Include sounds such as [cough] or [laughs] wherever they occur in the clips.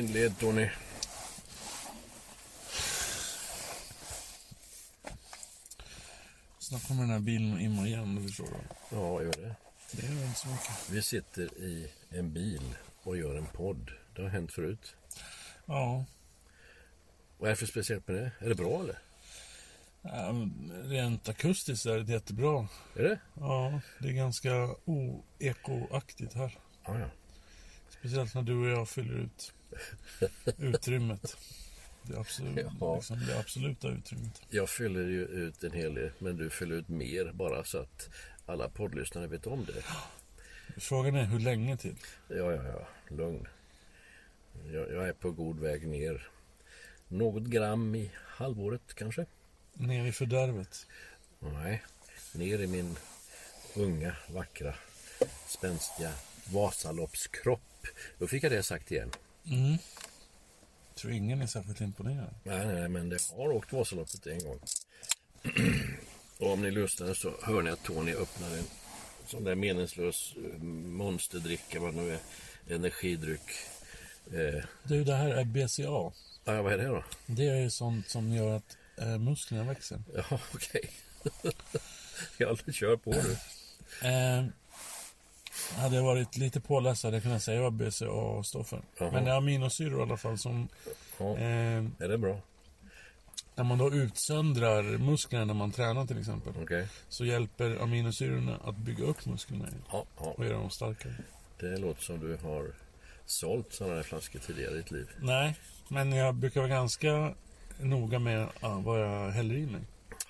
Inled Tony. Snart kommer den här bilen imma igen, förstår. du. Ja, gör det. Det är inte så mycket. Vi sitter i en bil och gör en podd. Det har hänt förut. Ja, Vad är det för speciellt med det? Är det bra eller? ähm, rent akustiskt är det jättebra. Är det? Ja, det är ganska o-ekoaktigt här. Ja, ja. Speciellt när du och jag fyller ut utrymmet. Det, absolut, Ja. liksom, det absoluta utrymmet. Jag fyller ju ut en hel del, men du fyller ut mer bara så att alla poddlyssnare vet om det. Frågan är hur länge till? Ja, ja, ja. Lugn. Jag, jag är på god väg ner. Något gram i halvåret kanske? Ner i fördärvet. Nej, ner i min unga, vackra, spänstiga Vasaloppskropp. Då fick jag det sagt igen. Mm. tror ingen är särskilt imponerad. Nej, nej, men det har åkt Vasaloppet en gång. [clears throat] Och om ni lyssnar så hör ni att Tony öppnar en sån där meningslös eh, monsterdricka, vad nu är, energidryck. Eh, Du, det här är BCA. ja, vad är det då? Det är ju sånt som gör att eh, musklerna växer. Ja, [laughs] okej. [laughs] jag kör på. Eh, hade jag varit lite påläst hade jag kunnat säga vad BCA står för. Jaha. Men det är aminosyror i alla fall som... Ja, Eh, är det bra? när man då utsöndrar musklerna när man tränar till exempel. Okej. Så hjälper aminosyrorna att bygga upp musklerna Ja, ja, och göra dem starkare. det låter som du har sålt sådana här flaskor tidigare i ditt liv. Nej, men jag brukar vara ganska noga med ah, vad jag häller i mig.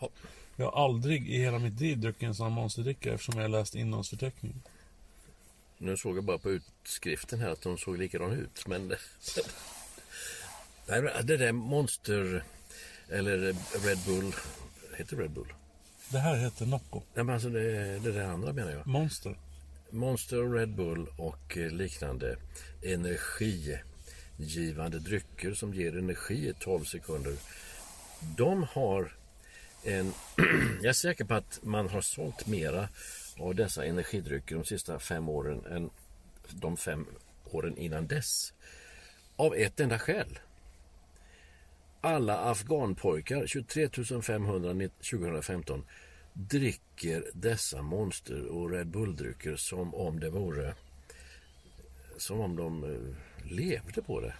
Ja. Jag har aldrig i hela mitt liv druckit en sån här monsterdricka eftersom jag läst innehållsförteckningen. Nu såg jag bara på utskriften här att de såg likadana ut, men... Nej, det där Monster eller Red Bull, heter Red Bull? Det här heter Nocco. Nej, men alltså det, det där andra menar jag. Monster. Monster, Red Bull och eh, liknande energigivande drycker som ger energi i 12 sekunder. De har en... [clears throat] jag är säker på att man har sålt mera av dessa energidrycker de sista fem åren än de fem åren innan dess. Av ett enda skäl. Alla afghanpojkar, 23 500 2015, dricker dessa Monster och Red Bull-drycker som om det vore... Som om de eh, levde på det.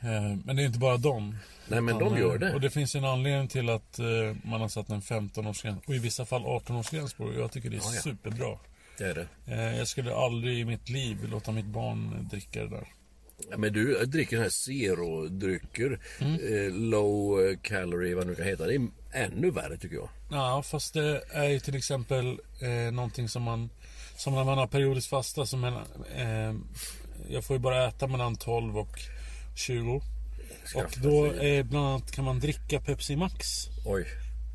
Eh, Men det är inte bara dem. Nej, men de gör eh, det. Och det finns en anledning till att eh, man har satt en 15-årsgräns och i vissa fall 18-årsgräns på. Jag tycker det är Ja, ja. superbra. Det är det. Jag skulle aldrig i mitt liv låta mitt barn dricka det där. Ja, Men du dricker här zero-drycker, Mm. low calorie, vad det nu kan heta. Det är ännu värre tycker jag. Ja, fast det är ju till exempel eh, någonting som man... Som när man har periodiskt fasta. Som en, eh, jag får ju bara äta mellan 12 och 20. Och då eh, bland annat kan man dricka Pepsi Max. Oj.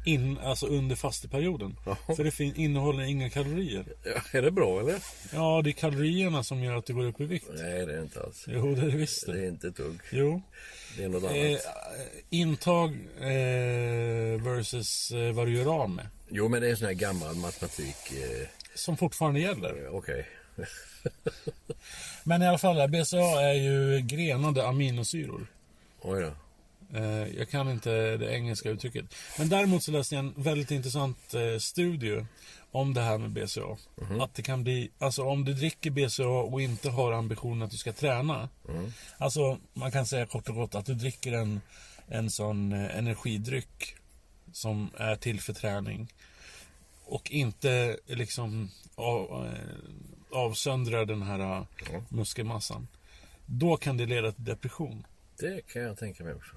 in, alltså under fasteperioden. Jaha. För det fin- innehåller inga kalorier. Ja, är det bra eller? Ja, det är kalorierna som gör att du går upp i vikt. Nej, det är det inte alls. Jo, det är det visst Det är inte ett dugg. Jo. Det är något annat. Eh, intag eh, versus eh, vad du gör av med. Jo, men det är en sån här gammal matematik. Eh, Som fortfarande gäller. Okej. [laughs] Men i alla fall, BCA är ju grenade aminosyror. Oj då. Eh, Jag kan inte det engelska uttrycket. Men däremot så läste jag en väldigt intressant eh, studie om det här med BCA. Att det kan bli, alltså om du dricker BCA och inte har ambitionen att du ska träna. Alltså man kan säga kort och gott att du dricker en, en sån eh, energidryck som är till för träning. Och inte liksom av, avsöndrar den här eh, muskelmassan. Då kan det leda till depression. Det kan jag tänka mig också.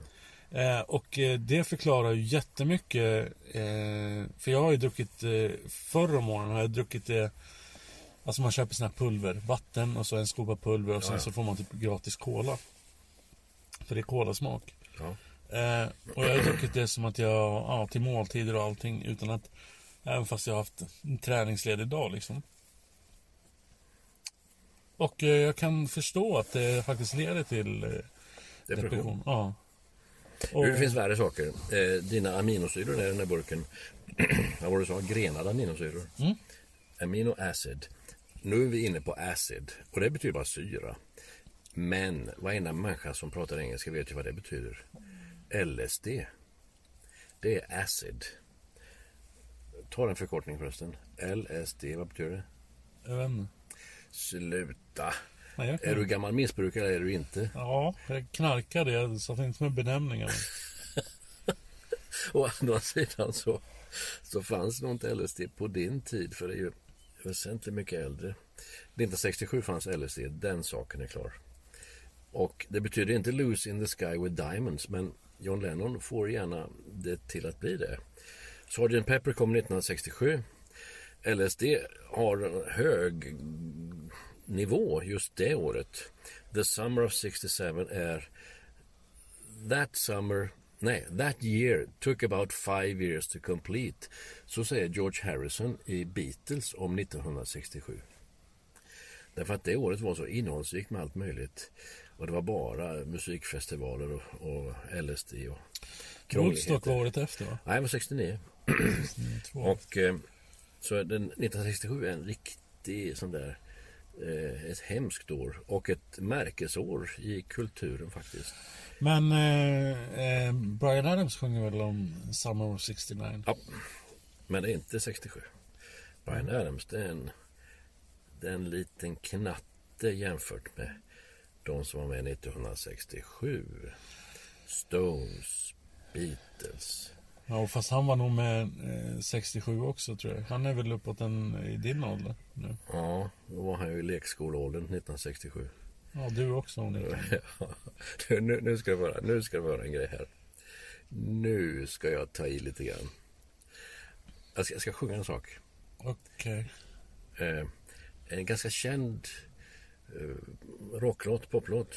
Eh, och eh, det förklarar ju jättemycket. Eh, för jag har ju druckit, eh, förr om åren har jag druckit det. Alltså man köper såna här pulver, vatten och så en skopa pulver och sen ja. så får man typ gratis cola. För det är kolasmak. Ja. Eh, och jag har druckit det som att jag, ja, till måltider och allting utan att, även fast jag har haft en träningsledig dag liksom. Och eh, jag kan förstå att det faktiskt leder till eh, Depression. depression. Ja. Och, det finns värre saker. Eh, dina aminosyror i den här burken. [clears throat] Vad var det du sa? Grenade aminosyror. Mm. Amino acid. Nu är vi inne på acid. Och det betyder bara syra. Men varenda människa som pratar engelska vet ju vad det betyder. LSD. Det är acid. Ta en förkortning förresten. LSD, vad betyder det? Jag vet inte. Sluta. Nej, kan... Är du gammal missbrukare eller är du inte? Ja, jag knarkade. Jag satt inte med benämningar. [laughs] Å andra sidan så, så fanns nog inte LSD på din tid för det är ju väsentligt mycket äldre. 1967 fanns LSD, den saken är klar. Och det betyder inte Lose in the sky with diamonds men John Lennon får gärna det till att bli det. Sgt. Pepper kom 1967. LSD har en hög nivå just det året. The Summer of 67 är That summer, nej, that year took about five years to complete. Så säger George Harrison i Beatles om 1967. Därför att det året var så innehållsrikt med allt möjligt. Och det var bara musikfestivaler och, och LSD och Woodstock var året efter va? Nej, det var 69. Två. Och eh, så den 1967 är en riktig sån där eh, ett hemskt år och ett märkesår i kulturen faktiskt. Men eh, eh, Brian Adams sjunger väl om Summer of 69? Ja, men det är inte 67. Brian Adams det är en, det är en liten knatte jämfört med de som var med 1967. Stones, Beatles. Ja, fast han var nog med eh, 67 också tror jag. Han är väl uppåt en, i din ålder nu? Ja, då var han ju i lekskoleåldern 1967. Ja, du också. [laughs] Ja, du, nu, nu, ska du höra, nu ska du höra en grej här. Nu ska jag ta i lite grann. Jag ska, jag ska sjunga en sak. Okej. Eh, en ganska känd eh, rocklåt, poplåt.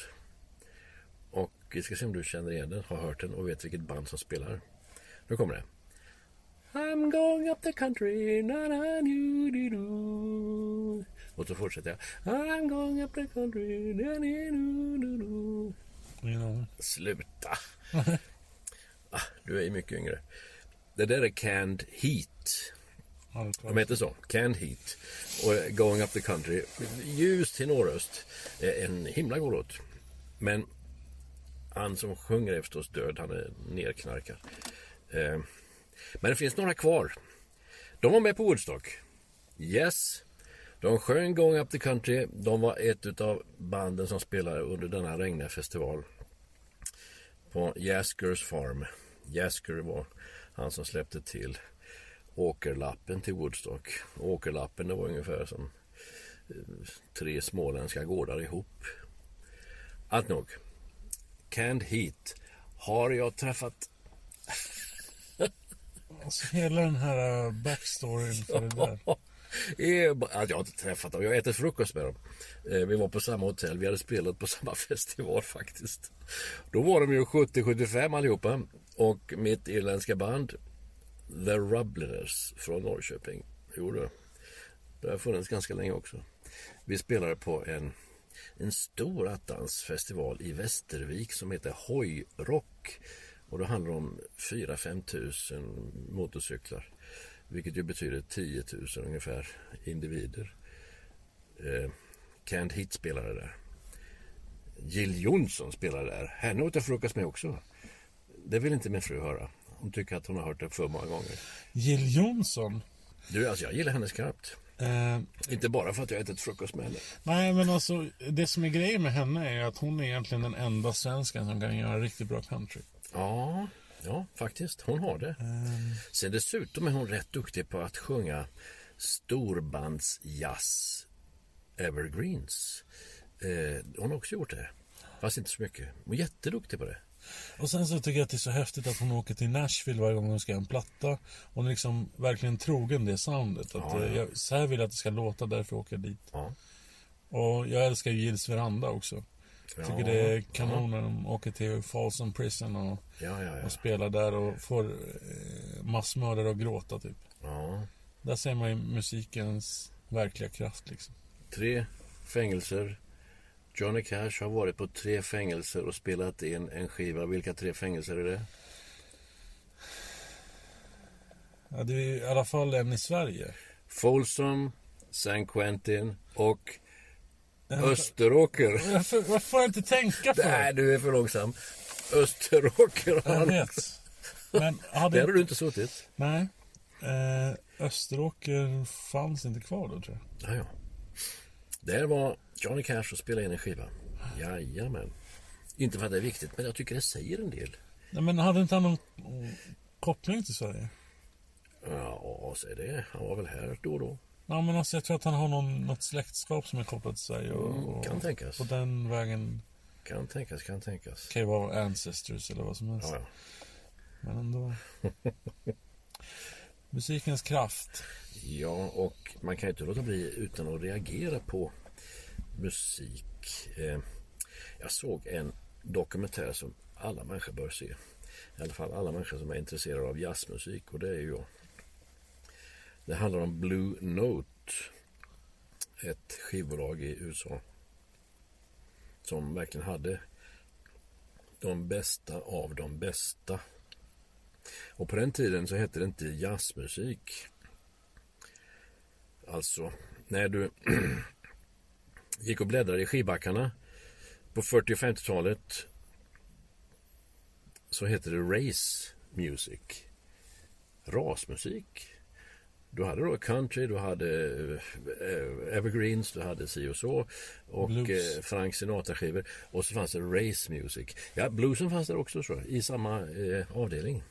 Och vi ska se om du känner igen den, har hört den och vet vilket band som spelar. Nu kommer det. I'm going up the country, na na do do do. Och så fortsätter jag. I'm going up the country, na na do do do. Sluta! [laughs] ah, du är ju mycket yngre. Det där är Canned Heat. De heter så. Canned Heat. Och Going Up the Country. Ljus tenorröst. Eh, En himla god låt. Men han som sjunger är förstås död. Han är nerknarkad. Eh, men det finns några kvar. De var med på Woodstock. Yes. De sjöng Going Up the Country. De var ett av banden som spelade under denna regniga festival. På Jaskers Farm. Jasker var han som släppte till åkerlappen till Woodstock. Åkerlappen det var ungefär som eh, tre småländska gårdar ihop. Allt nog. Canned Heat har jag träffat [laughs] Alltså, hela den här äh, backstoryn för det där. [laughs] att jag har inte träffat dem. Jag har ätit frukost med dem. Eh, vi var på samma hotell. Vi hade spelat på [laughs] samma festival faktiskt. Då var de ju 70-75 allihopa. Och mitt irländska band The Rubliners från Norrköping. Jo du. Det har funnits ganska länge också. Vi spelade på en, en stor attans-festival i Västervik som heter Hojrock. Och då handlar det om 4-5 tusen motorcyklar. Vilket ju betyder 10 000 ungefär individer. Eh, Canned Hit spelade där. Jill Johnson spelade där. Henne åt jag frukost med också. Det vill inte min fru höra. Hon tycker att hon har hört det för många gånger. Jill Johnson? Du, alltså jag gillar henne skarpt. Eh, Inte bara för att jag ätit frukost med henne. nej, men alltså det som är grejen med henne är att hon är egentligen den enda svensken som kan göra riktigt bra country. Ja, ja faktiskt. Hon har det. Sen dessutom är hon rätt duktig på att sjunga storbandsjazz evergreens. Eh, hon har också gjort det. Fast inte så mycket. Hon är jätteduktig på det. Och sen så tycker jag att det är så häftigt att hon åker till Nashville varje gång hon ska göra en platta. Hon är liksom verkligen trogen det soundet. Att, Ja, ja. eh, Jag, så här vill jag att det ska låta, därför åker jag dit. Ja. Och jag älskar ju Gills veranda också. Jag tycker Ja, det är kanon när de åker till Folsom Prison och, Ja, ja, och spelar där och får eh, massmördare att gråta typ. Där ser man ju musikens verkliga kraft liksom. Tre fängelser. Johnny Cash har varit på tre fängelser och spelat in en skiva. Vilka tre fängelser är det? Ja, det är i alla fall en i Sverige. Folsom, San Quentin och Österåker. Varför, varför får jag inte tänka på Nej, du är för långsam. Österåker Jag vet. Men Där hade... har du inte suttit. Nej. Eh, Österåker fanns inte kvar då tror jag. Ja, ja. Där var Johnny Cash och spelade in en skiva. Jajamän. Inte för att det är viktigt, men jag tycker det säger en del. Nej, men hade inte han någon koppling till Sverige? Ja, säg det. Han var väl här då och då. Ja, men alltså, jag tror att han har någon, något släktskap som är kopplat till Sverige. Och, Mm, kan tänkas. På den vägen Kan tänkas, kan tänkas. kan ju vara ancestors eller vad som helst. Ja, ja. Men ändå. [laughs] Musikens kraft. Ja, och man kan ju inte låta bli utan att reagera på musik. Eh, jag såg en dokumentär som alla människor bör se. I alla fall alla människor som är intresserade av jazzmusik och det är ju jag. Det handlar om Blue Note. Ett skivbolag i USA. Som verkligen hade de bästa av de bästa. Och på den tiden så hette det inte jazzmusik. Alltså, när du [clears throat] gick och bläddrade i skivbackarna på 40 och 50-talet så hette det race music. Rasmusik. Du hade då country, du hade eh, evergreens, du hade si och så och Blues. eh, Frank Sinatra-skivor och så fanns det race music. Ja, bluesen fanns där också så, i samma eh, avdelning.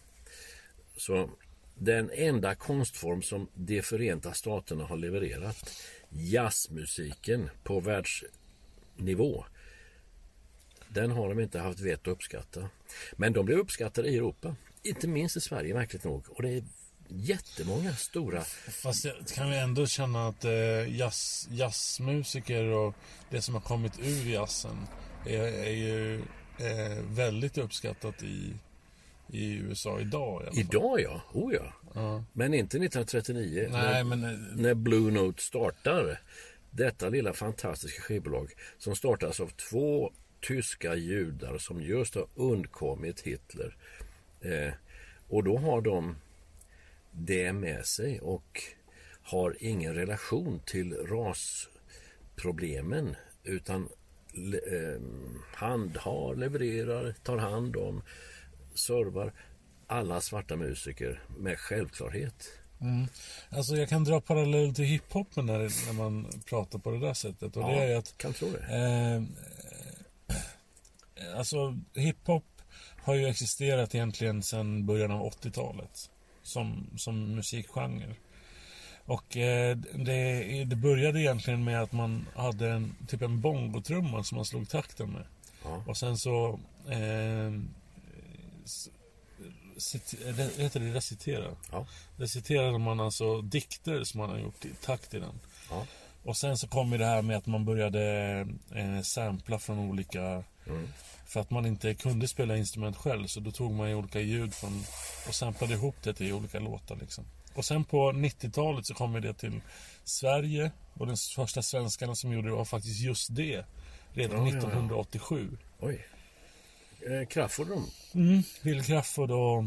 Så den enda konstform som de Förenta Staterna har levererat, jazzmusiken på världsnivå, den har de inte haft vett att uppskatta. Men de blev uppskattade i Europa, inte minst i Sverige märkligt nog. Och det är jättemånga stora... Fast jag kan vi ändå känna att eh, jazz, jazzmusiker och det som har kommit ur jazzen är, är ju eh, väldigt uppskattat i, i USA idag i. Idag ja, oh ja. Ja. Men inte 1939 när, Nej, men eh, när Blue Note startar. Detta lilla fantastiska skivbolag som startas av två tyska judar som just har undkommit Hitler. Eh, och då har de det med sig och har ingen relation till rasproblemen utan le- eh, handhar, levererar, tar hand om, servar alla svarta musiker med självklarhet. alltså jag kan dra parallell till hiphopen när, när man pratar på det där sättet. Och det är att kan tro det. Eh, alltså hiphop har ju existerat egentligen sedan början av 80-talet som, som musikgenre. Och eh, det, det började egentligen med att man hade en, typ en bongotrumma som man slog takten med. Ja. Och sen så... Eh, heter det recitera? Ja. Reciterade man alltså dikter som man har gjort i takt i den. Ja. Och sen så kom ju det här med att man började eh, sampla från olika För att man inte kunde spela instrument själv så då tog man ju olika ljud från och samplade ihop det till olika låtar liksom. Och sen på 90-talet så kom det till Sverige och den första svenskarna som gjorde det var faktiskt just det. Redan Ja, ja, ja. 1987. Oj. Eh, Crafoord de. Mm, Bill Crafoord och,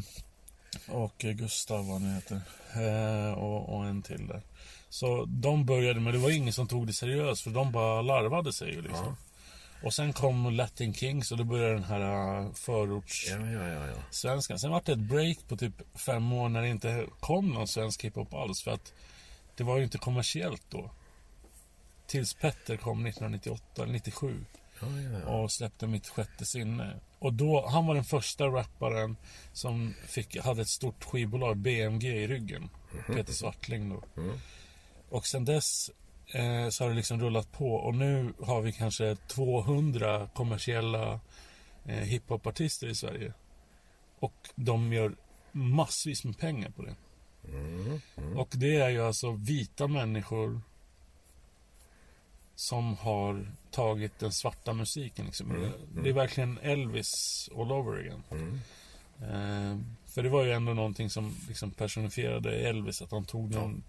och Gustav vad han heter. Eh, och, och en till där. Så de började, men det var ingen som tog det seriöst för de bara larvade sig ju liksom. Ja. Och sen kom Latin Kings och då började den här uh, förorts... Ja, ja, ja, ja. svenskan. Sen var det ett break på typ fem år när det inte kom någon svensk hiphop alls. För att det var ju inte kommersiellt då. Tills Petter kom 1998 eller 97 ja, ja, ja. och släppte Mitt sjätte sinne. Och då, han var den första rapparen som fick, hade ett stort skivbolag, BMG, i ryggen. Peter Swartling då. Mm. Och sen dess eh, så har det liksom rullat på och nu har vi kanske 200 kommersiella eh, hiphopartister i Sverige. Och de gör massvis med pengar på det. Och det är ju alltså vita människor som har tagit den svarta musiken. Liksom. Det är verkligen Elvis all over again. Eh, för det var ju ändå någonting som liksom personifierade Elvis, att han tog någon...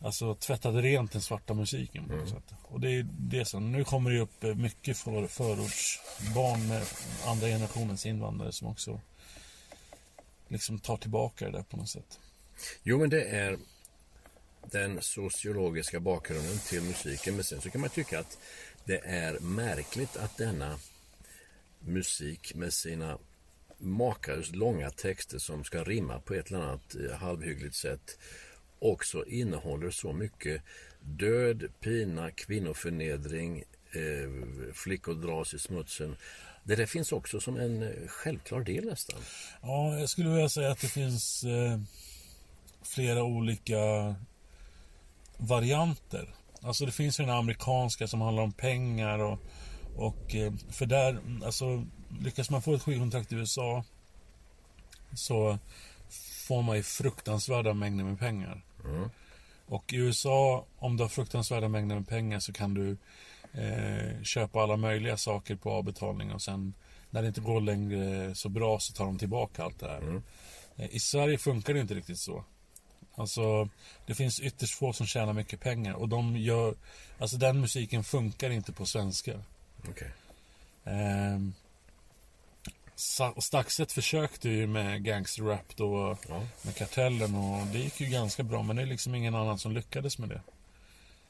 Alltså tvättade rent den svarta musiken på något sätt. Och det är det som, nu kommer det upp eh, mycket för, förortsbarn med andra generationens invandrare som också liksom tar tillbaka det där på något sätt. Jo, men det är den sociologiska bakgrunden till musiken. Men sen så kan man tycka att det är märkligt att denna musik med sina makalöst långa texter som ska rimma på ett eller annat eh, halvhyggligt sätt också innehåller så mycket död, pina, kvinnoförnedring, eh, flickor dras i smutsen. Det där finns också som en eh, självklar del nästan. Ja, jag skulle vilja säga att det finns eh, flera olika varianter. Alltså det finns ju den amerikanska som handlar om pengar och, och eh, för där, alltså lyckas man få ett skivkontrakt i USA så får man ju fruktansvärda mängder med pengar. Och i USA, om du har fruktansvärda mängder med pengar så kan du eh, köpa alla möjliga saker på avbetalning och sen när det inte går längre så bra så tar de tillbaka allt det här. Eh, I Sverige funkar det inte riktigt så. Alltså, det finns ytterst få som tjänar mycket pengar och de gör... Alltså den musiken funkar inte på svenska. Okej. Ehm, Sa- Staxet försökte ju med gangsterrap då, Ja. med Kartellen och det gick ju ganska bra men det är liksom ingen annan som lyckades med det.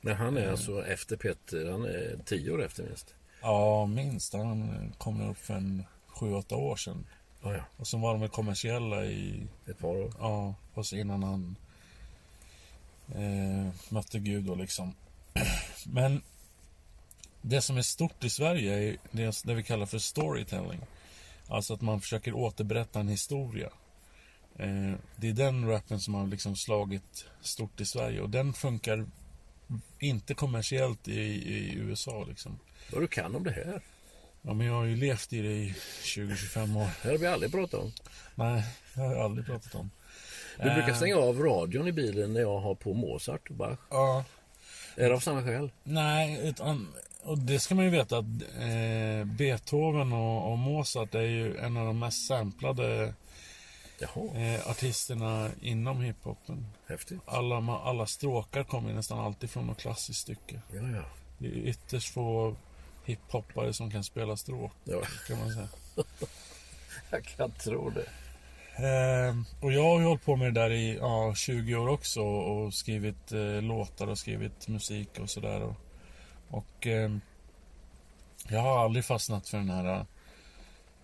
Men han är alltså efter Petter, han är tio år efter minst. Ja, minst. Han kom upp för en sju, åtta år sedan. Ja, ja. Och sen var de väl kommersiella i, Ett par år. ja, och så innan han eh, mötte Gud då liksom. [clears throat] Men det som är stort i Sverige är det, det vi kallar för storytelling. Alltså att man försöker återberätta en historia. Eh, det är den rappen som har liksom slagit stort i Sverige och den funkar inte kommersiellt i, i USA liksom. Vad du kan om det här. Ja, men jag har ju levt i det i 20-25 år. Det har vi aldrig pratat om. Nej, det har jag aldrig pratat om. Du brukar Eh, stänga av radion i bilen när jag har på Mozart och Bach. Ja, Är det av samma skäl? nej, utan, och det ska man ju veta att eh, Beethoven och, och Mozart är ju en av de mest samplade eh, artisterna inom hiphopen. häftigt. Alla, alla stråkar kommer nästan alltid från något klassiskt stycke. Ja, ja. Det är ytterst få hiphoppare som kan spela stråk, ja. kan man säga. [laughs] Jag kan tro det. Eh, och jag har ju hållit på med det där i ja, 20 år också och skrivit eh, låtar och skrivit musik och sådär. Och, eh, jag har aldrig fastnat för den här eh,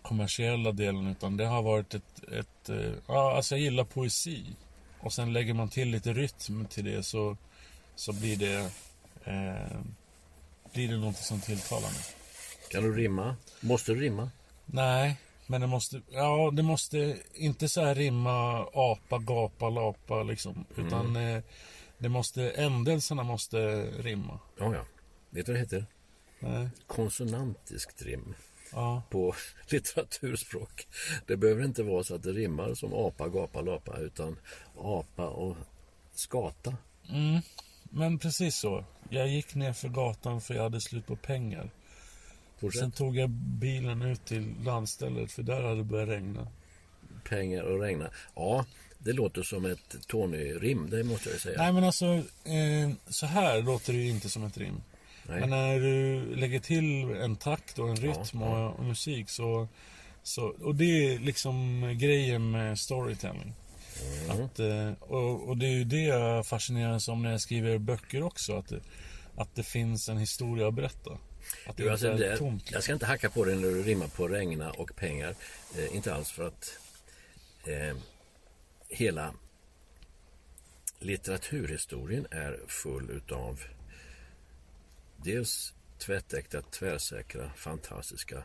kommersiella delen utan det har varit ett, ett eh, ja, alltså jag gillar poesi. Och sen lägger man till lite rytm till det så, så blir det eh, blir det något som tilltalar mig. Kan du rimma? Måste du rimma? Nej, men det måste, ja, det måste inte så här rimma apa, gapa, lapa liksom. Utan eh, det måste, ändelserna måste rimma. Ja, ja. Vet du vad det heter? Nej, Konsonantiskt rim ja, på [laughs] litteraturspråk. Det behöver inte vara så att det rimmar som apa, gapa, lapa utan apa och skata. mm, men precis så. Jag gick ner för gatan för jag hade slut på pengar. Fortsätt. Sen tog jag bilen ut till landstället för där hade det börjat regna. Pengar och regna. Ja, det låter som ett Tony-rim, det måste jag säga. Nej men alltså, eh, så här låter det ju inte som ett rim. Nej. Men när du lägger till en takt och en rytm Ja, Och, och musik så, så... Och det är liksom grejen med storytelling. Mm. Att, eh, och, och det är ju det jag fascineras om när jag skriver böcker också. Att det, att det finns en historia att berätta. Att det Du, alltså, inte är det, tomt. jag ska inte hacka på det när du rimmar på regna och pengar. Eh, inte alls för att eh, hela litteraturhistorien är full utav dels tvättäkta, tvärsäkra, fantastiska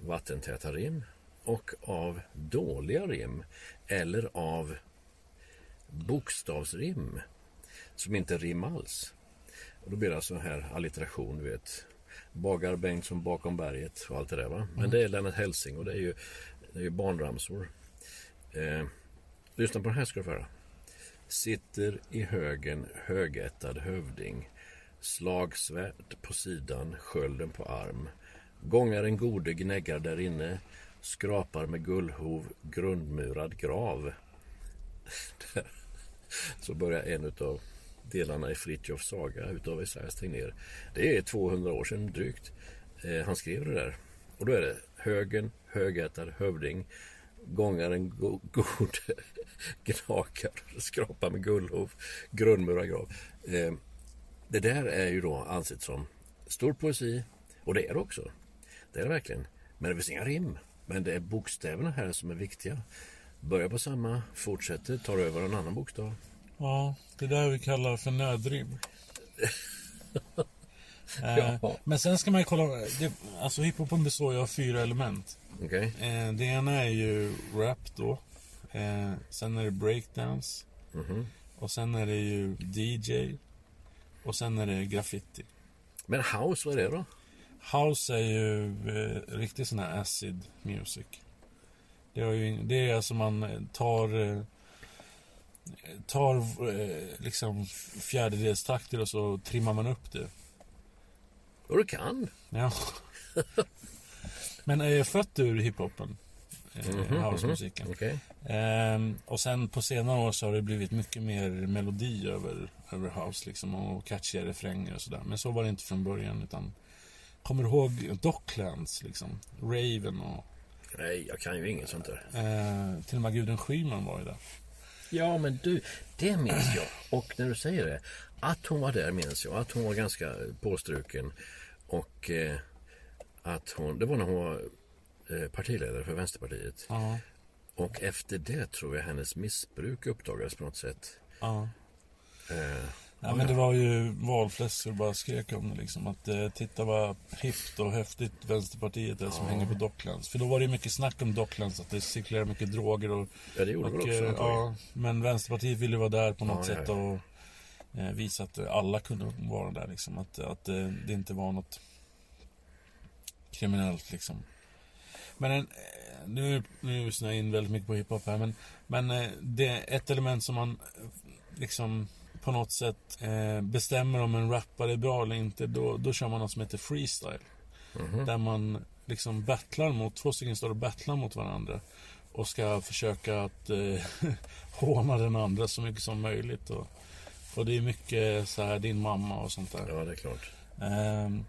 vattentäta rim och av dåliga rim eller av bokstavsrim som inte rim alls. Och då blir det alltså här allitteration, du vet. Bagar Bengtsson bakom berget och allt det där va. Men det är Lennart Hellsing och det är ju, det är ju barnramsor. Eh, lyssna på den här ska du få höra. Sitter i högen högättad hövding Slagsvärd på sidan, skölden på arm Gångaren gode gnäggar därinne Skrapar med gullhov grundmurad grav Där. [laughs] Så börjar en utav delarna i Fritjofs saga utav Esaias Tegnér. Det är 200 år sedan drygt eh, han skrev det där. Och då är det högen, högätad, hövding, gångaren go god [laughs] gnakar, skrapa med gullhov, grundmurad grav. Eh, det där är ju då ansett som stor poesi och det är det också. Det är det verkligen. Men det finns inga rim. Men det är bokstäverna här som är viktiga. Börjar på samma, fortsätter, tar över en annan bokstav. Ja, det är där vi kallar för nödrim. [laughs] eh, Ja. Men sen ska man ju kolla, det, alltså hiphopen består ju av fyra element. Okej? Eh, det ena är ju rap då. Eh, sen är det breakdance. Mhm. Och sen är det ju DJ. Och sen är det graffiti. Men house, vad är det då? House är ju eh, riktigt sån här acid music. Det, har ju, det är alltså man tar eh, tar eh, liksom fjärdedelstakter och så trimmar man upp det. Och du kan. Ja. [laughs] Men är född ur hiphopen. Mhm, housemusiken. Okej. Ehm, och sen på senare år så har det blivit mycket mer melodi över, över house liksom och catchiga refränger och sådär. Men så var det inte från början utan Kommer du ihåg Docklands liksom? Raven och Nej, jag kan ju inget sånt där. eh, till och med Gudrun Schyman var ju där. Ja, men du, det minns jag. Och när du säger det, att hon var där minns jag. Att hon var ganska påstruken. Och eh, att hon, det var när hon var partiledare för Vänsterpartiet. Ja, Och efter det tror jag hennes missbruk uppdagades på något sätt. ja. Eh, Ja, men det var ju det bara skrek om det liksom. Att eh, titta vad hippt och häftigt Vänsterpartiet är som hänger på Docklands. För då var det mycket snack om Docklands, att det cirkulerar mycket droger och... ja, det gjorde och väl också eh, ja, Men Vänsterpartiet ville vara där på något Ja, ja, sätt ja. och eh, visa att eh, alla kunde vara där liksom. Att, att eh, det inte var något kriminellt liksom. Men en, eh, nu, nu snöar jag in väldigt mycket på hiphop här, men, men eh, det är ett element som man eh, liksom på något sätt eh, bestämmer om en rappare är bra eller inte, då, då kör man något som heter freestyle. Mhm. Där man liksom battlar mot, två stycken står och battlar mot varandra. Och ska försöka att eh, [laughs] håna den andra så mycket som möjligt. Och, och det är mycket så här din mamma och sånt där. Ja, det är klart. Ehm,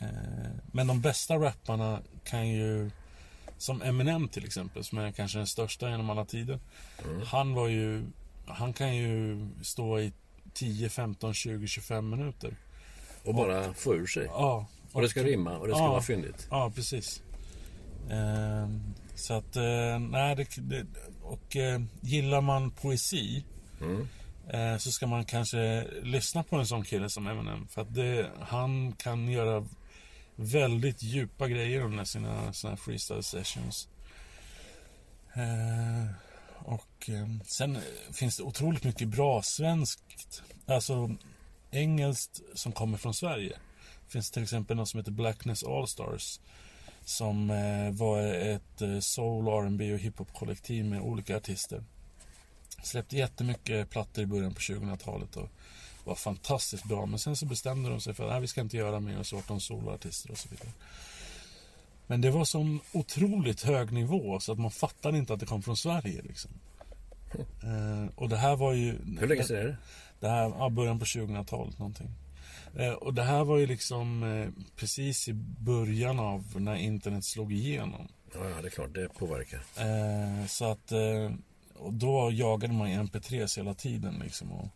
eh, men de bästa rapparna kan ju Som Eminem till exempel Som är kanske den största genom alla tider Han var ju Han kan ju stå i 10, 15, 20, 25 minuter Och bara få ur sig. Ja Och det ska rimma och det ska Ja. vara fyndigt. Ja, precis Ehm, Så att, eh, nej det, det, Och eh, gillar man poesi Mm. eh, Så ska man kanske lyssna på en sån kille som Eminem För att det, han kan göra väldigt djupa grejer under sina, sina freestyle sessions. Eh, Och eh, sen finns det otroligt mycket bra svenskt Alltså engelskt som kommer från Sverige. Det finns till exempel något som heter Blackness Allstars Som eh, var ett eh, soul, R&B och hiphop-kollektiv med olika artister. Släppte jättemycket plattor i början på 2000-talet och, var fantastiskt bra. Men sen så bestämde de sig för att vi ska inte göra mer Sorton soloartister och så vidare. Men det var sån otroligt hög nivå så att man fattade inte att det kom från Sverige. Liksom. [laughs] Eh, och det här var ju... Hur länge sedan är det? Det här, ja, början på 2000-talet någonting. Eh, och det här var ju liksom eh, precis i början av när internet slog igenom. Ja, ja, det är klart, det påverkar. Eh, så att, eh, och då jagade man ju mp3s hela tiden liksom. Och,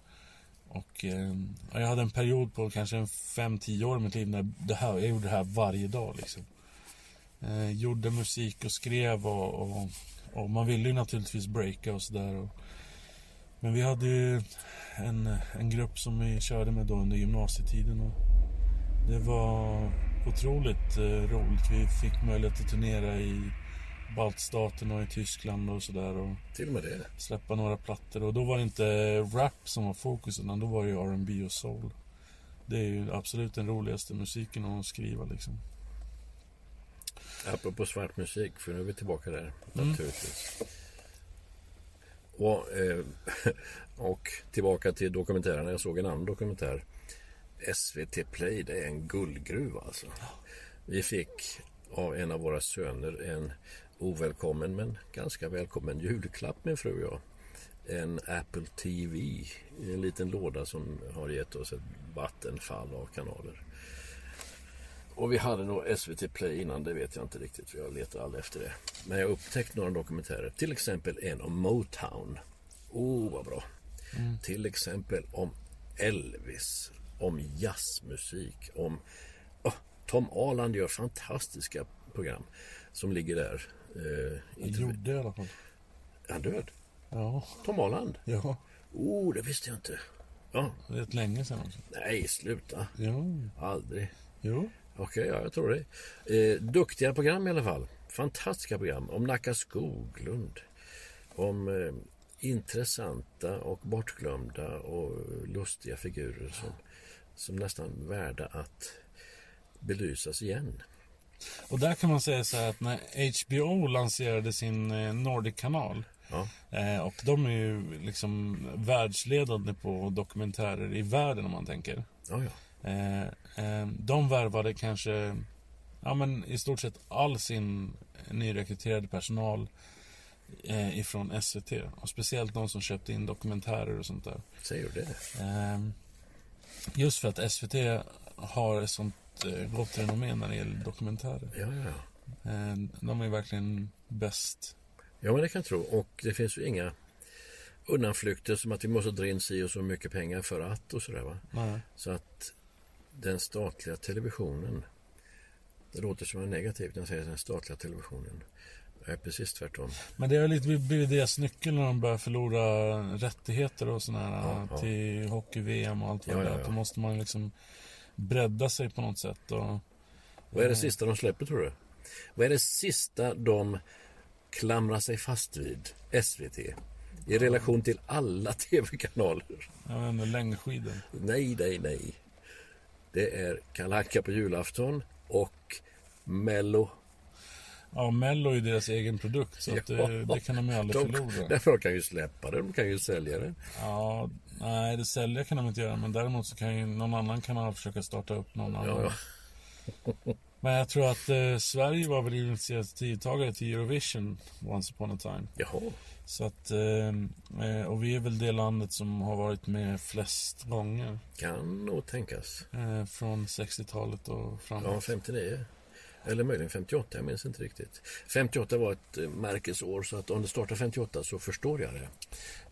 och eh, jag hade en period på kanske 5-10 år i mitt liv när det här, jag gjorde det här varje dag liksom. Eh, gjorde musik och skrev och, och, och man ville ju naturligtvis breaka och sådär. Men vi hade ju en, en grupp som vi körde med då under gymnasietiden. Och det var otroligt eh, roligt. Vi fick möjlighet att turnera i baltstaterna och i Tyskland och sådär. Och Till och med det. släppa några plattor. Och då var det inte rap som var fokus utan då var det ju R&B och soul. Det är ju absolut den roligaste musiken att skriva liksom. Apropå svart musik, för nu är vi tillbaka där Mm. naturligtvis. Och, eh, [laughs] och tillbaka till dokumentärerna. Jag såg en annan dokumentär. SVT Play, det är en guldgruva alltså. Vi fick av en av våra söner en ovälkommen men ganska välkommen julklapp min fru och jag. En Apple TV en liten låda som har gett oss ett vattenfall av kanaler. Och vi hade nog SVT Play innan, det vet jag inte riktigt för jag letar aldrig efter det. Men jag har upptäckt några dokumentärer, till exempel en om Motown. Oh, vad bra. Till exempel om Elvis, om jazzmusik, om... Oh, Tom Aland gör fantastiska program som ligger där. Eh, inte- gjorde i alla fall. Är han död? Ja, Tom Aland? ja. Oh, det visste jag inte. Ja, Rätt länge sedan också. nej, sluta. Jo, Aldrig. jo. Okej, ja, jag tror det. Eh, duktiga program i alla fall. Fantastiska program om Nacka Skoglund. Om eh, intressanta och bortglömda och lustiga figurer som, som nästan värda att belysas igen. Och där kan man säga så här att när HBO lanserade sin eh, Nordic-kanal Ja, eh, och de är ju liksom världsledande på dokumentärer i världen om man tänker. ja, ja. Eh, de värvade kanske ja, men i stort sett all sin nyrekryterade personal eh, ifrån SVT. Och speciellt de som köpte in dokumentärer och sånt där. säger du det? Eh, just för att SVT har ett sånt eh, gott renommé när det gäller dokumentärer. Ja, ja, ja. Eh, de är verkligen bäst. Ja, men det kan jag tro. Och det finns ju inga undanflykter som att vi måste dra in si och så mycket pengar för att och sådär va. Nej. Så att den statliga televisionen, det låter som en negativt när jag säger den statliga televisionen. Det är precis tvärtom. Men det har lite blivit deras nyckel när de börjar förlora rättigheter och sådana här Ja, ja. till hockey-VM och allt vad Ja, det ja, är. ja. Då måste man liksom bredda sig på något sätt. Och, Vad är det sista de släpper tror du? Vad är det sista de klamrar sig fast vid, SVT? I relation till alla [laughs] tv-kanaler? jag vet inte, längdskidor. Nej, nej, nej. Det är Kalle Anka på julafton och Mello. Ja, Mello är ju deras egen produkt så att det, det kan de ju aldrig de, förlora. [laughs] Därför kan ju släppa det, de kan ju sälja det. Ja, nej, det sälja kan de inte göra. Men däremot så kan ju någon annan kanal försöka starta upp någon annan. Ja, ja. [laughs] Men jag tror att eh, Sverige var väl initiativtagare till Eurovision once upon a time. Jaha, Så att, eh, eh, och vi är väl det landet som har varit med flest gånger. kan nog tänkas. Eh, från 60-talet och Ja, framåt. 59. Eller möjligen 58, jag minns inte riktigt. 58 var ett eh, märkesår, så att om det startade 58 så förstår jag det.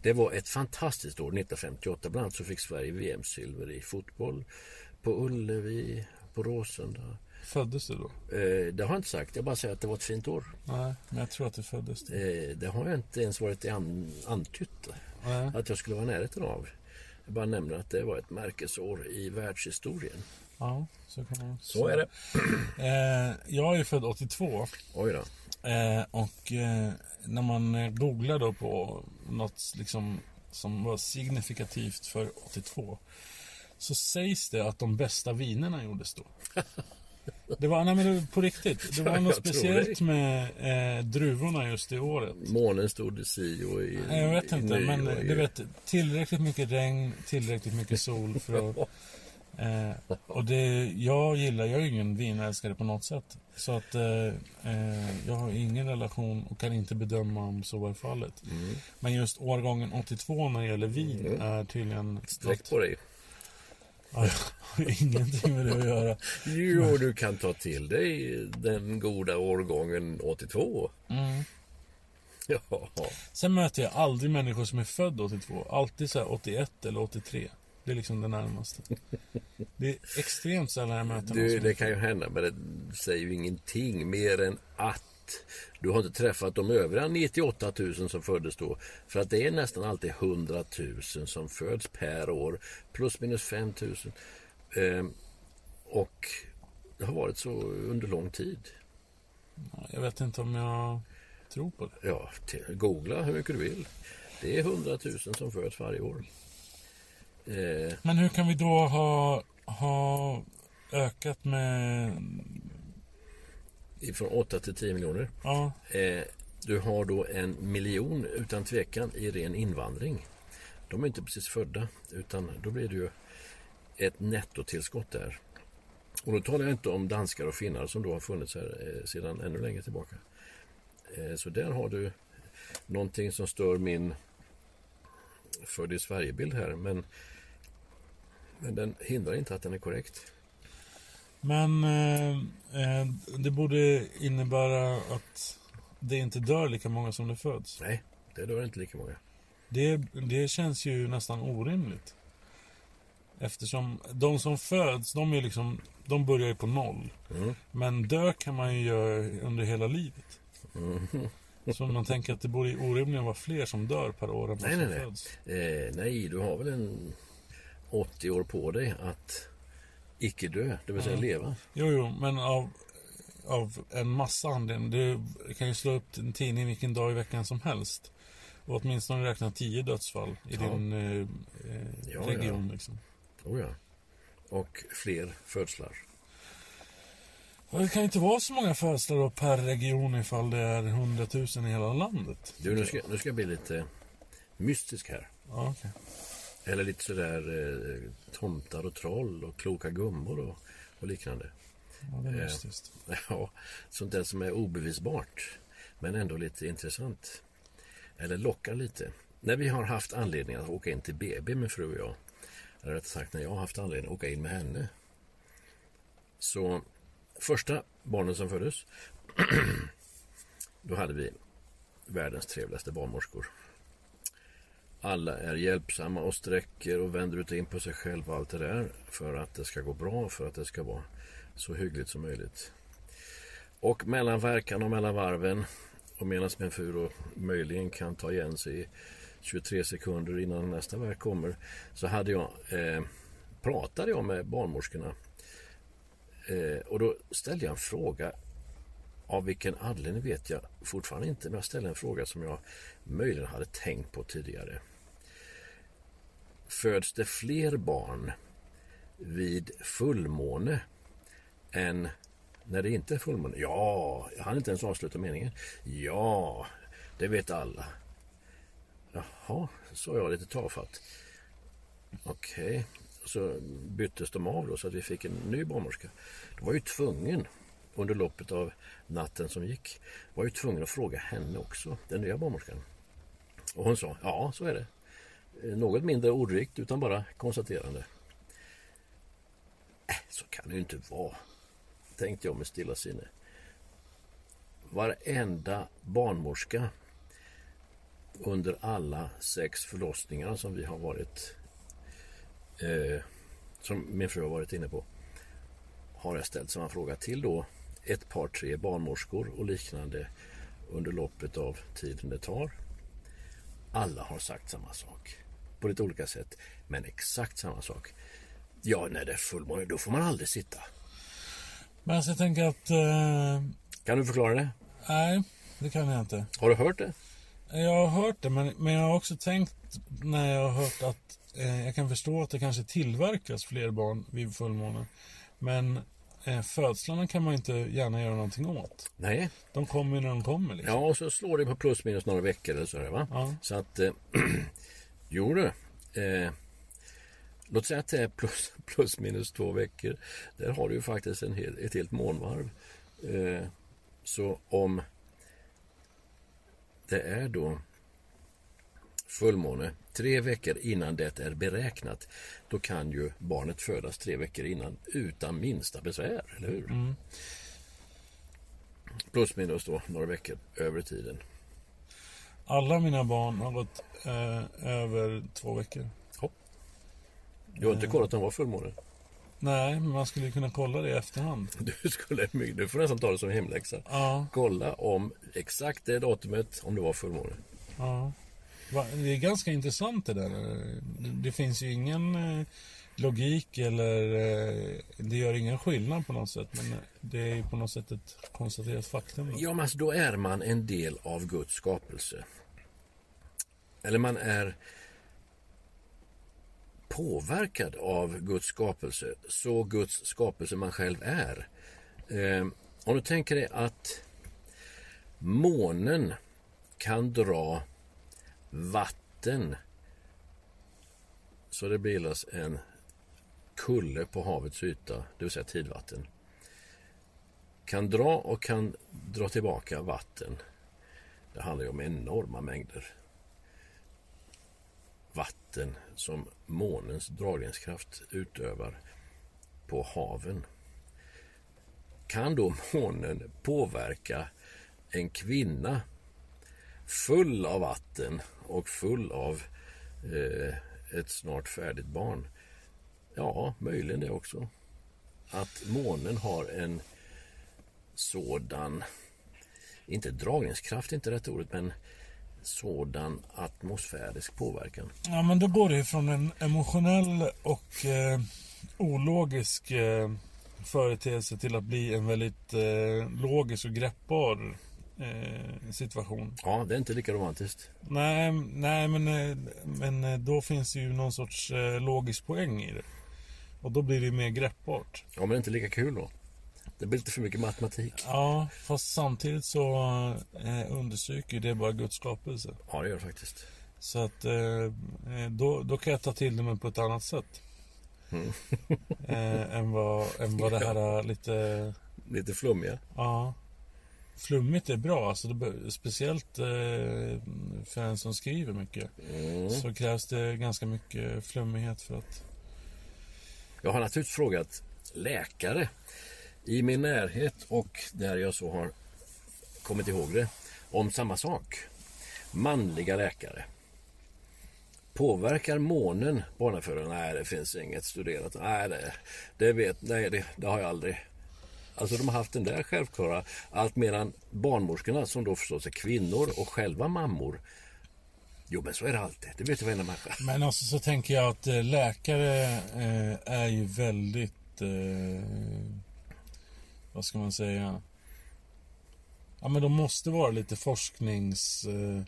Det var ett fantastiskt år, 1958. Bland annat så fick Sverige VM-silver i fotboll på Ullevi, på Råsunda. Föddes du då? Eh, det har jag inte sagt, jag bara säger att det var ett fint år. Nej, men jag tror att du föddes då. Eh, det har jag inte ens varit an, antytt Nej. att jag skulle vara i närheten av. Jag bara nämner att det var ett märkesår i världshistorien. Ja, så kan man Så är det. [clears throat] Eh, jag är ju född 82. Oj då. Eh, och eh, när man eh, googlar då på något liksom som var signifikativt för 82 så sägs det att de bästa vinerna gjordes då. Det var, nej men på riktigt. Det var Ja, något speciellt med eh, druvorna just det året. Månen stod si och i Nej, Jag vet i inte, men i- du vet tillräckligt mycket regn, tillräckligt mycket sol för att... [laughs] Eh, och det, jag gillar, jag är ingen vinälskare på något sätt. Så att eh, eh, jag har ingen relation och kan inte bedöma om så är fallet. Mm. Men just årgången 82 när det gäller vin är tydligen... Sträck på dig. Ja, jag har ingenting med det att göra. Jo, du kan ta till dig den goda årgången 82. Mm. Ja, Sen möter jag aldrig människor som är födda 82. Alltid så här 81 eller 83. Det är liksom det närmaste. Det är extremt sällan jag möter du, det kan ju hända, men det säger ju ingenting mer än att du har inte träffat de övriga 98 000 som föddes då. För att det är nästan alltid 100 000 som föds per år. Plus minus 5 000. Ehm, och det har varit så under lång tid. Jag vet inte om jag tror på det. Ja, googla hur mycket du vill. Det är 100 000 som föds varje år. Eh, Men hur kan vi då ha, ha ökat med... från 8 till 10 miljoner. Ja, Eh, du har då en miljon utan tvekan i ren invandring. De är inte precis födda utan då blir det ju ett nettotillskott där. Och då talar jag inte om danskar och finnar som då har funnits här eh, sedan ännu längre tillbaka. Eh, så där har du någonting som stör min född i Sverigebild här men, men den hindrar inte att den är korrekt. men eh, eh, det borde innebära att det inte dör lika många som det föds. Nej, det dör inte lika många. Det, det känns ju nästan orimligt. Eftersom de som föds, de, är liksom, de börjar ju på noll. Mm. Men dö kan man ju göra under hela livet. Mm. Så man tänker att det borde orimligen vara fler som dör per år än vad Nej, som nej, nej. föds. Eh, nej, du har väl en 80 år på dig att icke dö, det vill säga leva. Jo, jo, men av, av en massa anledningar. Du kan ju slå upp en tidning vilken dag i veckan som helst. Och åtminstone räkna tio dödsfall i Ja. din eh, eh, Ja, region. Liksom. Oh, ja. Och fler födslar. Och det kan ju inte vara så många födslar per region ifall det är 100 000 i hela landet. Du, nu ska, nu ska jag bli lite mystisk här. Ja, okej. Eller lite sådär eh, tomtar och troll och kloka gummor och, och liknande. Ja, det är Eh. mystiskt. [laughs] Ja, sånt där som är obevisbart. Men ändå lite intressant. Eller lockar lite. När vi har haft anledning att åka in till BB, min fru och jag. Eller rättare sagt när jag har haft anledning att åka in med henne. Så första barnen som föddes. [clears throat] då hade vi världens trevligaste barnmorskor. Alla är hjälpsamma och sträcker och vänder ut och in på sig själva och allt det där. För att det ska gå bra, för att det ska vara så hyggligt som möjligt. Och mellan verkan och mellan varven och medan min fru då möjligen kan ta igen sig i 23 sekunder innan nästa verk kommer så hade jag, eh, pratade jag med barnmorskorna Eh, och då ställde jag en fråga av vilken anledning vet jag fortfarande inte men jag ställde en fråga som jag möjligen hade tänkt på tidigare. Föds det fler barn vid fullmåne än när det inte är fullmåne? Ja, jag hann inte ens avsluta meningen. Ja, det vet alla. Jaha, sa jag lite tafatt. Okej, så byttes de av då så att vi fick en ny barnmorska. Då var jag ju tvungen under loppet av natten som gick var jag ju tvungen att fråga henne också, den nya barnmorskan. Och hon sa, ja så är det. Eh, något mindre ordrikt utan bara konstaterande. Äh, så kan det ju inte vara, tänkte jag med stilla sinne. Varenda barnmorska under alla sex förlossningar som vi har varit eh, som min fru har varit inne på har jag ställt samma fråga till då ett par tre barnmorskor och liknande under loppet av tiden det tar. Alla har sagt samma sak på lite olika sätt men exakt samma sak. Ja, när det är fullmåne då får man aldrig sitta. Men alltså jag tänker att... Eh, Kan du förklara det? nej, det kan jag inte. Har du hört det? Jag har hört det, men, men jag har också tänkt när jag har hört att jag kan förstå att det kanske tillverkas fler barn vid fullmåne. Men eh, födslarna kan man inte gärna göra någonting åt. Nej, De kommer ju när de kommer. Liksom. ja och så slår det på plus minus några veckor eller så där, va? Ja. Så att, eh, [clears throat] jo du. Eh, låt säga att det är plus, [laughs] plus minus två veckor. Där har du ju faktiskt en hel, ett helt månvarv. Eh, så om det är då fullmåne tre veckor innan det är beräknat då kan ju barnet födas tre veckor innan utan minsta besvär, eller hur? Plus minus då några veckor över tiden. Alla mina barn har gått eh, över två veckor. Hopp. Du har inte kollat om det var fullmåne? Nej, men man skulle kunna kolla det i efterhand. [laughs] Du, skulle, du får nästan ta det som hemläxa. Ja, Kolla om exakt det datumet om det var fullmåne. ja. Det är ganska intressant det där. Det, finns ju ingen eh, logik eller eh, det gör ingen skillnad på något sätt. Men det är ju på något sätt ett konstaterat faktum. då. Ja, men alltså, då är man en del av Guds skapelse. Eller man är påverkad av Guds skapelse, så Guds skapelse man själv är. Eh, om du tänker dig att månen kan dra vatten så det bildas en kulle på havets yta, det vill säga tidvatten kan dra och kan dra tillbaka vatten. Det handlar ju om enorma mängder vatten som månens dragningskraft utövar på haven. Kan då månen påverka en kvinna full av vatten och full av eh, ett snart färdigt barn? Ja, möjligen det också. Att månen har en sådan, inte dragningskraft, inte rätt ordet, men sådan atmosfärisk påverkan. Ja, men då går det från en emotionell och eh, ologisk eh, företeelse till att bli en väldigt eh, logisk och greppbar eh, situation. Ja, det är inte lika romantiskt. Nej, nej men, eh, men eh, då finns det ju någon sorts logisk poäng i det. Och då blir det mer greppbart. Ja, men det är inte lika kul då. Det blir lite för mycket matematik. Ja, fast samtidigt så eh, understryker ju det bara Guds skapelse. Ja, det gör det faktiskt. Så att eh, då, då kan jag ta till det men på ett annat sätt. eh, än, vad, än vad det här [laughs] är lite... Lite flummiga. Ja. Flummigt är bra, alltså det, speciellt eh, för en som skriver mycket. Mm. Så krävs det ganska mycket flummighet för att... Jag har naturligtvis frågat läkare i min närhet och där jag så har kommit ihåg det om samma sak. Manliga läkare. Påverkar månen barnafödande? Nej, det finns inget studerat. Nej, det, det, vet, nej det, det har jag aldrig. Alltså de har haft den där självklara. Allt medan barnmorskorna som då förstås är kvinnor och själva mammor. Jo men så är det alltid. Det vet ju varenda människa. Men alltså så tänker jag att eh, läkare eh, är ju väldigt... Eh, vad ska man säga? Ja men de måste vara lite forskningslagda eh,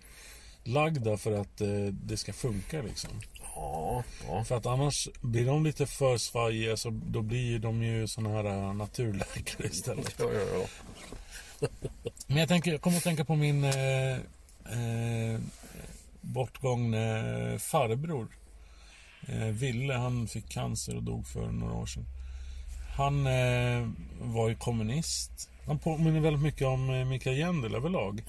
lagda för att eh, det ska funka liksom. Ja, ja. För att annars blir de lite för svajiga så då blir de ju såna här eh, naturläkare istället. ja, ja, ja. Men jag, tänker, jag kommer att tänka på min eh, eh, bortgångne farbror. Eh, Ville, han fick cancer och dog för några år sedan. Han eh, var ju kommunist. Han påminner väldigt mycket om Mikael Jendel överlag.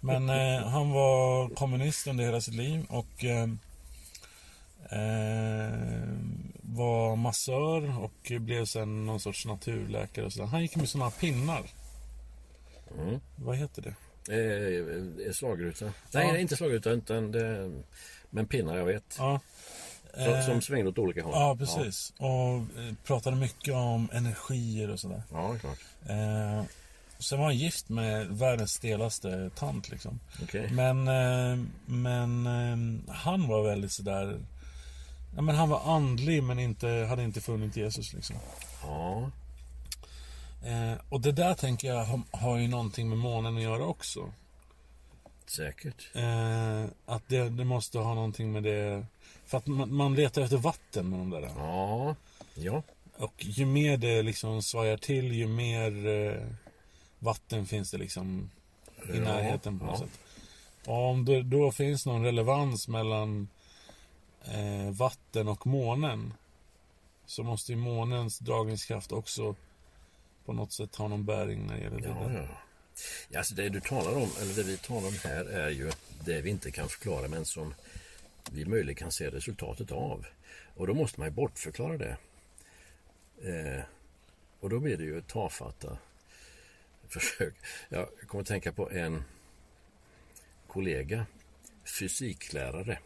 Men eh, han var kommunist under hela sitt liv och eh, eh, var massör och blev sen någon sorts naturläkare och sådär. Han gick med sådana pinnar. Mm. Vad heter det? Eh, slagruta. Nej, Ja. inte slagruta utan det, men pinnar jag vet. Ja. Som, Eh, som svängde åt olika håll. Ja, precis. Och eh, pratade mycket om energier och sådär. Ja, ja klart. Eh, sen var han gift med världens stelaste tant liksom. Okej. Men, eh, men eh, han var väldigt sådär... Ja, men han var andlig men inte, hade inte funnit Jesus liksom. Ja, Eh, och det där tänker jag har, har ju någonting med månen att göra också. säkert. Eh, att det, det måste ha någonting med det... För att man, man letar efter vatten med de där. Ja, ja. Och ju mer det liksom svajar till, ju mer eh, vatten finns det liksom i Ja, närheten på något ja. sätt. Och om det då finns någon relevans mellan eh, vatten och månen så måste ju månens dragningskraft också på något sätt ha någon bäring när det gäller det Ja, där. ja. Alltså det du talar om, eller det vi talar om här är ju det vi inte kan förklara men som vi möjligen kan se resultatet av. Och då måste man ju bortförklara det. Eh, och då blir det ju tafatta [laughs] försök. Jag kommer att tänka på en kollega, fysiklärare.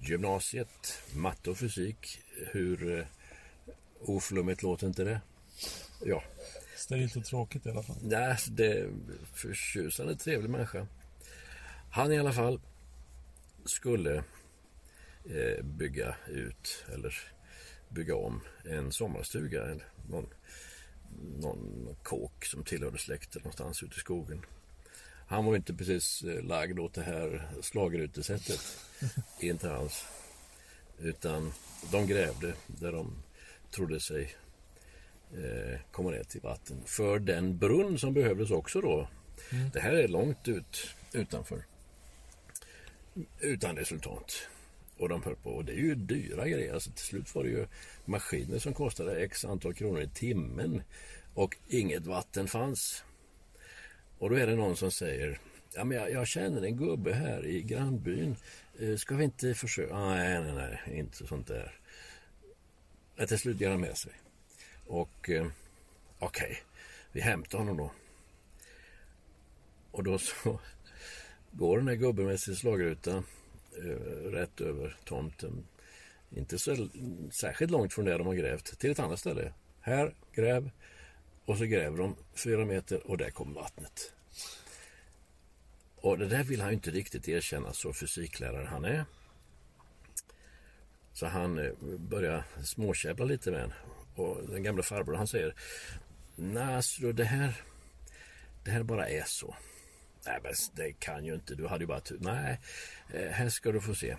Gymnasiet, matte och fysik. Hur eh, oflummigt låter inte det? Ja, Sterilt och tråkigt i alla fall. Nej, det är förtjusande trevlig människa. Han i alla fall skulle eh, bygga ut eller bygga om en sommarstuga. Eller någon, någon kåk som tillhörde släkten någonstans ute i skogen. Han var inte precis eh, lagd åt det här slagrutesättet. inte alls. [laughs] Utan de grävde där de trodde sig eh, komma ner till vatten. För den brunn som behövdes också då. Det här är långt ut utanför. Utan resultat. Och de höll på. Och det är ju dyra grejer. Alltså till slut var det ju maskiner som kostade x antal kronor i timmen. Och inget vatten fanns. Och då är det någon som säger Ja, men jag, jag känner en gubbe här i grannbyn. Eh, ska vi inte försöka? Ah, nej, nej, nej, inte sånt där. Men till slut ger han med sig. Och eh, okej, vi hämtar honom då. Och då så [laughs] går den här gubben med sin slagruta eh, rätt över tomten. Inte så särskilt långt från där de har grävt, till ett annat ställe. Här, gräv. Och så gräver de fyra meter och där kommer vattnet. Och det där vill han ju inte riktigt erkänna så fysiklärare han är. Så han eh, börjar småkäbbla lite med en. Och den gamla farbrorn han säger Nej, det här Det här bara är så. Nej, men det kan ju inte. Du hade ju bara tur. Nej, eh, här ska du få se.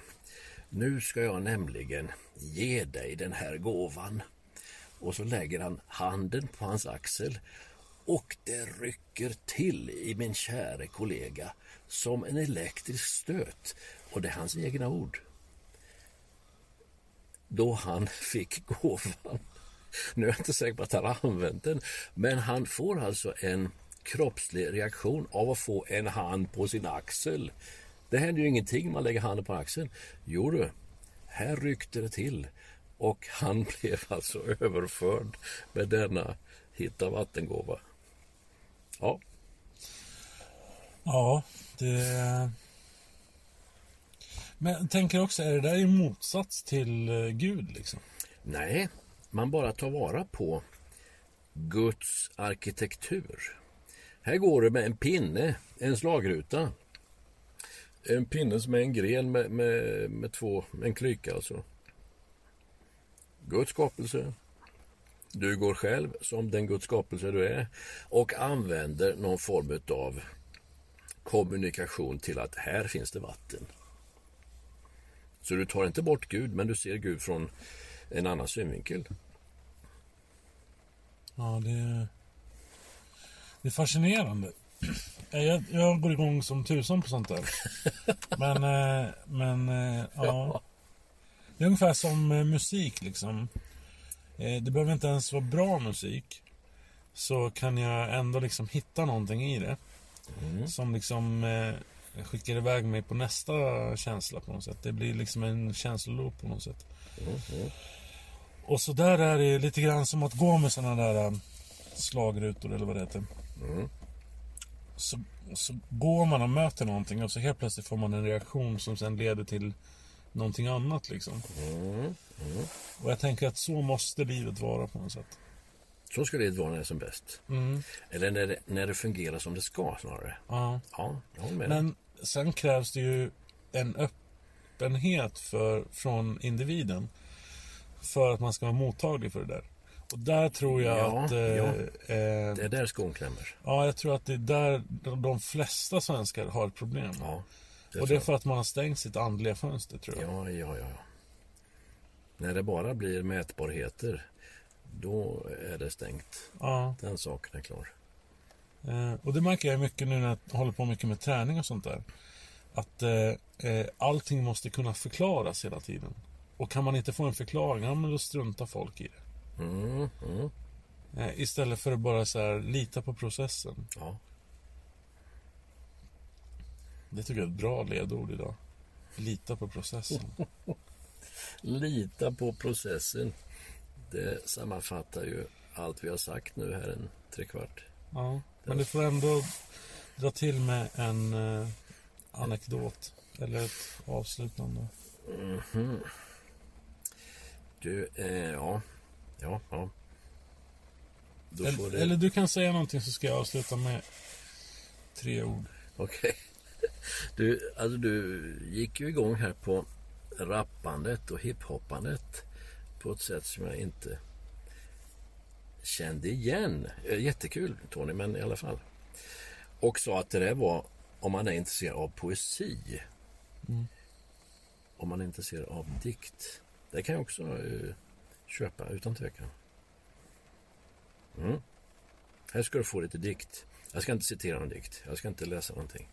Nu ska jag nämligen ge dig den här gåvan. Och så lägger han handen på hans axel och det rycker till i min käre kollega som en elektrisk stöt. Och det är hans egna ord. Då han fick gåvan. Nu är jag inte säker på att han har använt den, men han får alltså en kroppslig reaktion av att få en hand på sin axel. Det händer ju ingenting när man lägger handen på axeln. Jo du, här ryckte det till och han [laughs] blev alltså överförd med denna hitta vattengåva. Ja, Ja, det... Men tänker också, är det där i motsats till eh, Gud liksom? nej, man bara tar vara på Guds arkitektur. Här går det med en pinne, en slagruta. En pinne som är en gren med, med, med två, en klyka alltså. Guds skapelse. Du går själv som den Guds skapelse du är och använder någon form av kommunikation till att här finns det vatten. Så du tar inte bort Gud, men du ser Gud från en annan synvinkel. Ja, det... Det är fascinerande. Eh, Jag, jag går igång som tusan på sånt där. [laughs] Men, eh, men eh, ja. Det är ungefär som eh, musik liksom. Eh, Det behöver inte ens vara bra musik. Så kan jag ändå liksom hitta någonting i det. Som liksom eh, skickar iväg mig på nästa känsla på något sätt. Det blir liksom en känsloloop på något sätt. Och så där är det lite grann som att gå med såna där slagrutor eller vad det heter. Så, så går man och möter någonting och så helt plötsligt får man en reaktion som sen leder till någonting annat liksom. Och jag tänker att så måste livet vara på något sätt. Så ska det vara när det är som bäst. Mm. Eller när det, när det fungerar som det ska snarare. Ja. Ja, jag med. Men sen krävs det ju en öppenhet för, från individen. För att man ska vara mottaglig för det där. Och där tror jag Ja, att... Eh, ja. eh, Det är där skon klämmer. ja, jag tror att det är där de, de flesta svenskar har ett problem. Ja, det och det är för att man har stängt sitt andliga fönster, tror jag. Ja, ja, ja. ja. När det bara blir mätbarheter, då är det stängt. Ja. Den saken är klar. Eh, och det märker jag mycket nu när jag håller på mycket med träning och sånt där. Att eh, eh, allting måste kunna förklaras hela tiden. Och kan man inte få en förklaring, ja men då struntar folk i det. Mm, mm, Eh, istället för att bara så här, lita på processen. ja. Det tycker jag är ett bra ledord idag. Lita på processen. [laughs] Lita på processen. Det sammanfattar ju allt vi har sagt nu här en trekvart. Ja, men du får ändå dra till med en eh, anekdot. Eller ett avslutande. Mhm. Du, eh, ja. Ja, ja. Eller, det... eller du kan säga någonting så ska jag avsluta med tre ord. Okej. Du, alltså du gick ju igång här på rappandet och hiphoppandet på ett sätt som jag inte kände igen. Eh, Jättekul Tony, men i alla fall. Och sa att det där var om man är intresserad av poesi. Om man är intresserad av dikt. Det kan jag också eh, köpa utan tvekan. Mm. Här ska du få lite dikt. Jag ska inte citera någon dikt. Jag ska inte läsa någonting.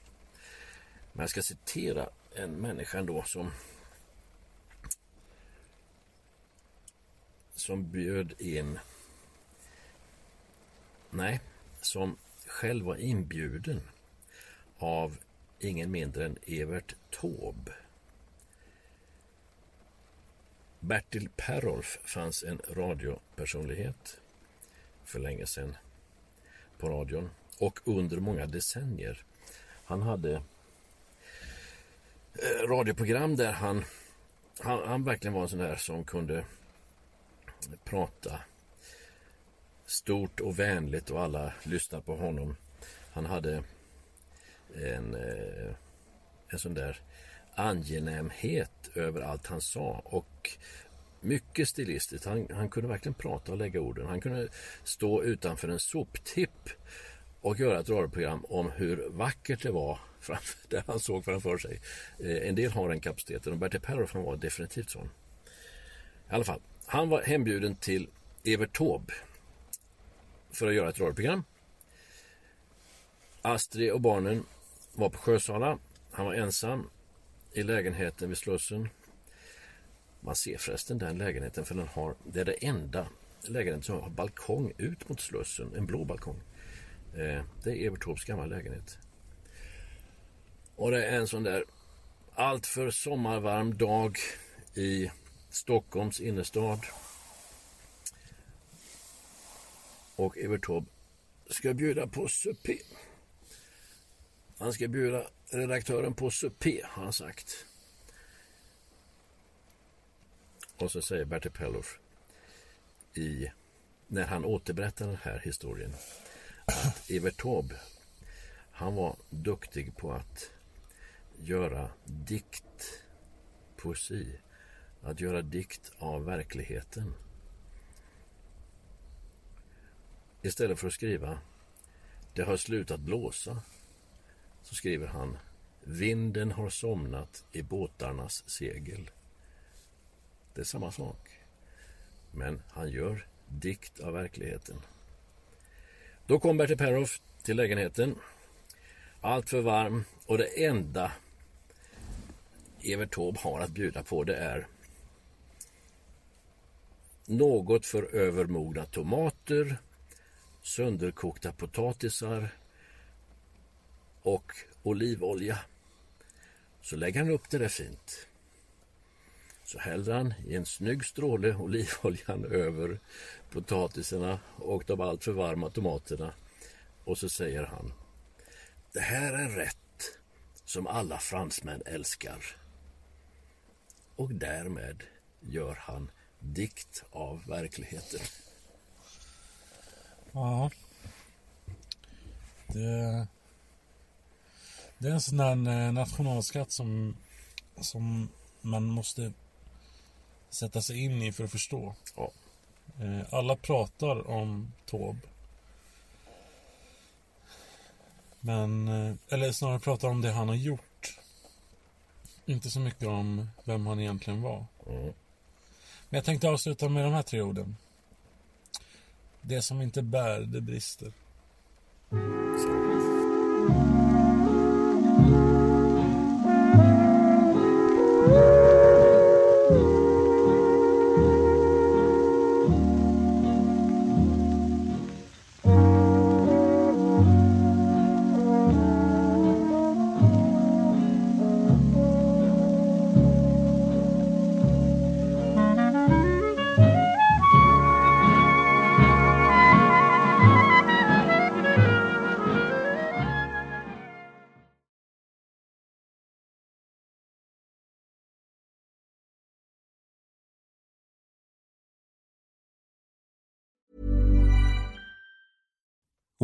Men jag ska citera en människa ändå som som bjöd in nej, som själv var inbjuden av ingen mindre än Evert Taube. Bertil Perolf fanns en radiopersonlighet för länge sedan på radion och under många decennier. Han hade Eh, radioprogram där han, han, han verkligen var en sån där som kunde prata stort och vänligt och alla lyssnade på honom. Han hade en, eh, en sån där angenämhet över allt han sa och mycket stilistiskt. Han, han kunde verkligen prata och lägga orden. Han kunde stå utanför en soptipp och göra ett radioprogram om hur vackert det var framför, [laughs] där han såg framför sig. Eh, en del har den kapaciteten och Bertil Perroff han var definitivt sån. I alla fall, han var hembjuden till Evert Taube för att göra ett radioprogram. Astrid och barnen var på Sjösala. Han var ensam i lägenheten vid Slussen. Man ser förresten den lägenheten för den har, det är det enda lägenheten som har balkong ut mot Slussen, en blå balkong. Eh, det är Evert Taubes gamla lägenhet. Och det är en sån där alltför sommarvarm dag i Stockholms innerstad. Och Evert Taube ska bjuda på supé. Han ska bjuda redaktören på supé, har han sagt. Och så säger Bertil Pellof i, när han återberättar den här historien att Evert Taube, han var duktig på att göra dikt, poesi, att göra dikt av verkligheten. Istället för att skriva Det har slutat blåsa så skriver han Vinden har somnat i båtarnas segel. Det är samma sak. Men han gör dikt av verkligheten. Då kom Bertil Perhoff till lägenheten. Allt för varm och det enda Evert Taube har att bjuda på det är något för övermogna tomater, sönderkokta potatisar och olivolja. Så lägger han upp det där fint. Så häller han i en snygg stråle olivoljan [laughs] över potatisarna och de alltför varma tomaterna. Och så säger han Det här är rätt som alla fransmän älskar. Och därmed gör han dikt av verkligheten. Ja. Det, det är en sån där eh, nationalskatt som, som man måste sätta sig in i för att förstå. Ja. Eh, Alla pratar om Taube. Men, eh, eller snarare pratar om det han har gjort. Inte så mycket om vem han egentligen var. Mm. Men jag tänkte avsluta med de här tre orden. Det som inte bär, det brister.